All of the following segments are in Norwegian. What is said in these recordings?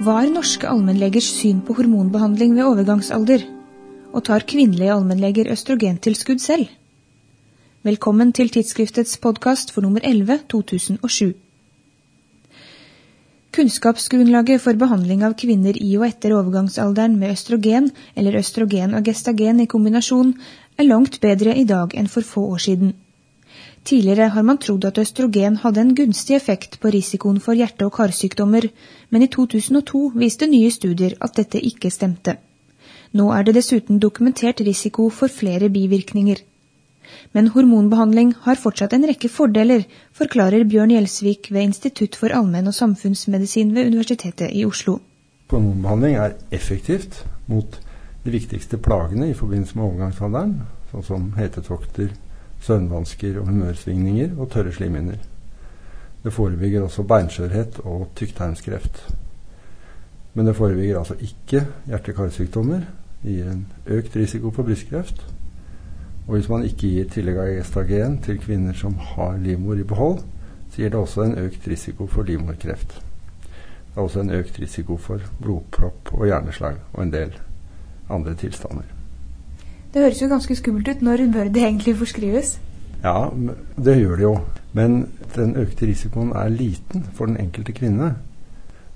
Hva er norske allmennlegers syn på hormonbehandling ved overgangsalder? Og tar kvinnelige allmennleger østrogentilskudd selv? Velkommen til tidsskriftets podkast for nummer 11 2007. Kunnskapsgrunnlaget for behandling av kvinner i og etter overgangsalderen med østrogen eller østrogen og gestagen i kombinasjon er langt bedre i dag enn for få år siden. Tidligere har man trodd at østrogen hadde en gunstig effekt på risikoen for hjerte- og karsykdommer, men i 2002 viste nye studier at dette ikke stemte. Nå er det dessuten dokumentert risiko for flere bivirkninger. Men hormonbehandling har fortsatt en rekke fordeler, forklarer Bjørn Gjelsvik ved Institutt for allmenn- og samfunnsmedisin ved Universitetet i Oslo. Hormonbehandling er effektivt mot de viktigste plagene i forbindelse med overgangsalderen, sånn som hetetokter, søvnvansker og humørsvingninger og tørre slimhinner. Det forebygger også beinskjørhet og tykktarmskreft. Men det forebygger altså ikke hjerte-karsykdommer, gir en økt risiko for brystkreft. Og hvis man ikke gir tillegg av gestagen til kvinner som har livmor i behold, så gir det også en økt risiko for livmorkreft. Det er også en økt risiko for blodpropp og hjerneslag og en del andre tilstander. Det høres jo ganske skummelt ut. Når bør det egentlig forskrives? Ja, det gjør det jo. Men den økte risikoen er liten for den enkelte kvinne.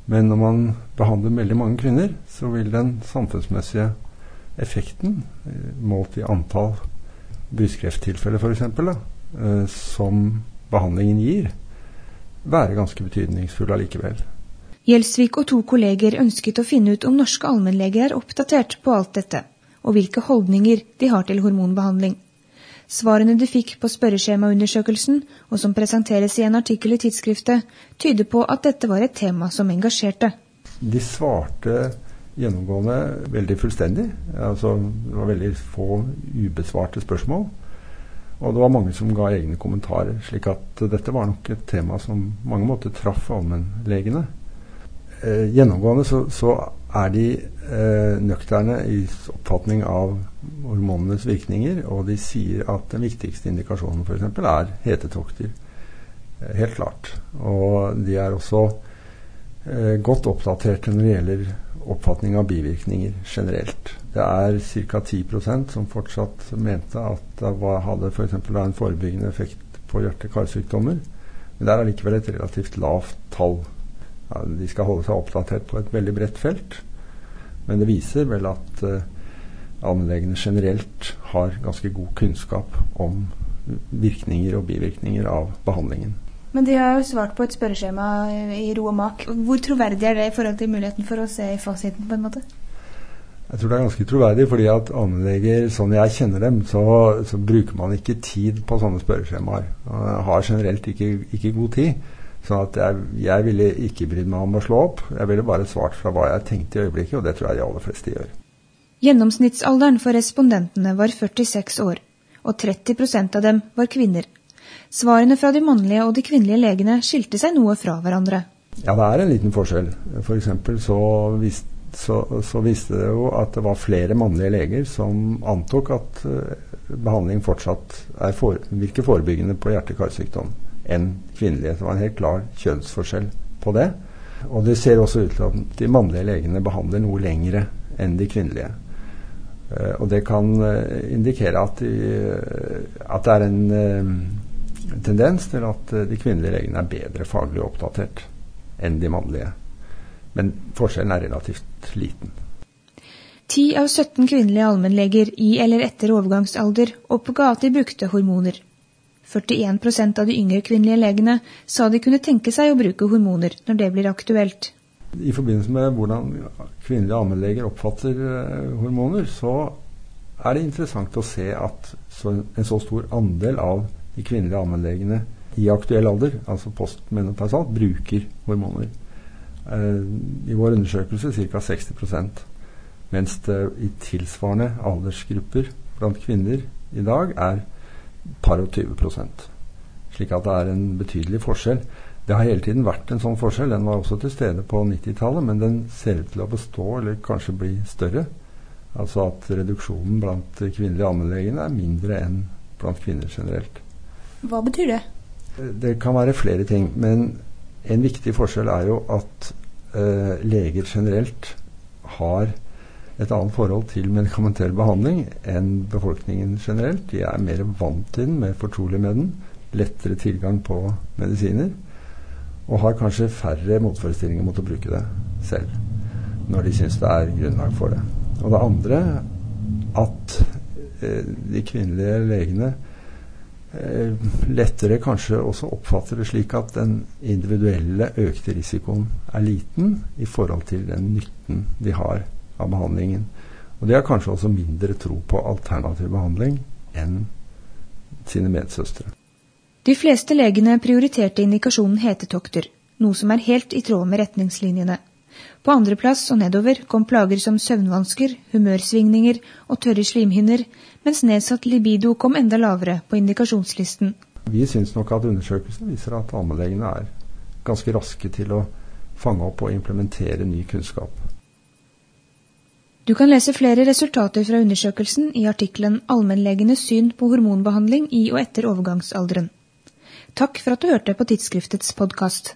Men når man behandler veldig mange kvinner, så vil den samfunnsmessige effekten, eh, målt i antall brystkrefttilfeller f.eks., eh, som behandlingen gir, være ganske betydningsfull allikevel. Gjelsvik og to kolleger ønsket å finne ut om norske allmennleger er oppdatert på alt dette og hvilke holdninger de har til hormonbehandling. Svarene du fikk på spørreskjemaundersøkelsen, og som presenteres i en artikkel i tidsskriftet, tyder på at dette var et tema som engasjerte. De svarte gjennomgående veldig fullstendig. Altså, det var veldig få ubesvarte spørsmål. Og det var mange som ga egne kommentarer. slik at dette var nok et tema som mange måter traff allmennlegene. Eh, gjennomgående så, så er de eh, nøkterne i oppfatning av hormonenes virkninger, og de sier at den viktigste indikasjonen f.eks. er hetetokter. Eh, helt klart. Og de er også eh, godt oppdaterte når det gjelder oppfatning av bivirkninger generelt. Det er ca. 10% som fortsatt mente at det var, hadde. For en forebyggende effekt på hjerte-karsykdommer. Men det er allikevel et relativt lavt tall ja, de skal holde seg oppdatert på et veldig bredt felt. Men det viser vel at uh, anleggene generelt har ganske god kunnskap om virkninger og bivirkninger av behandlingen. Men de har jo svart på et spørreskjema i ro og mak. Hvor troverdig er det i forhold til muligheten for å se i fasiten, på en måte? Jeg tror det er ganske troverdig, fordi at allmennleger, sånn jeg kjenner dem, så, så, bruker man ikke tid på sånne spørreskjemaer. Har generelt ikke, ikke god tid. Sånn at jeg, jeg ville ikke brydd meg om å slå opp. Jeg ville bare svart fra hva jeg tenkte i øyeblikket, og det tror jeg de aller fleste gjør. Gjennomsnittsalderen for respondentene var 46 år, og 30% av dem var kvinner. Svarene fra de mannlige og de kvinnelige legene skilte seg noe fra hverandre. Ja, det er en liten forskjell. For så, vis, så, så, viste det jo at det var flere mannlige leger som antok at uh, behandling fortsatt for, virker forebyggende på hjerte-karsykdom enn kvinnelige. Det var en helt klar kjønnsforskjell på det. Og det ser også ut til at de mannlige legene behandler noe lengre enn de kvinnelige. Uh, og det kan uh, indikere at, de, uh, at, det er en tendens til at de kvinnelige legene er bedre faglig oppdatert enn de mannlige. Men forskjellen er relativt liten. 10 av 17 kvinnelige allmennleger i eller etter overgangsalder oppga at de brukte hormoner. 41% av de yngre kvinnelige legene sa de kunne tenke seg å bruke hormoner når det blir aktuelt. I forbindelse med hvordan kvinnelige allmennleger oppfatter uh, hormoner, så er det interessant å se at en så stor andel av de kvinnelige allmennlegene i aktuell alder, altså postmenopausalt, bruker hormoner. Uh, I vår undersøkelse ca. 60 mens det i tilsvarende aldersgrupper blant kvinner i dag er par og 20 prosent, Slik at det er en betydelig forskjell. Det har hele tiden vært en sånn forskjell. Den var også til stede på 90-tallet, men den ser ut til å bestå, eller kanskje bli større. Altså at reduksjonen blant kvinnelige allmennlegene er mindre enn blant kvinner generelt. Hva betyr det? Det kan være flere ting. Men en viktig forskjell er jo at eh, leger generelt har et annet forhold til medikamentell behandling enn befolkningen generelt. De er mer vant til den, mer fortrolig med den, lettere tilgang på medisiner, og har kanskje færre motforestillinger mot å bruke det selv når de syns det er grunnlag for det. Og det andre at eh, de kvinnelige legene eh, lettere kanskje også oppfatter det slik at den individuelle økte risikoen er liten i forhold til den nytten de har av behandlingen. Og de har kanskje også mindre tro på alternativ behandling enn sine medsøstre. De fleste legene prioriterte indikasjonen hetetokter, noe som er helt i tråd med retningslinjene. På andreplass og nedover kom plager som søvnvansker, humørsvingninger og tørre slimhinner, mens nedsatt libido kom enda lavere på indikasjonslisten. Vi syns nok at undersøkelsen viser at allmennlegene er ganske raske til å fange opp og implementere ny kunnskap. Du kan lese flere resultater fra undersøkelsen i artikkelen 'Allmennlegenes syn på hormonbehandling i og etter overgangsalderen'. Takk for at du hørte på tidsskriftets podkast.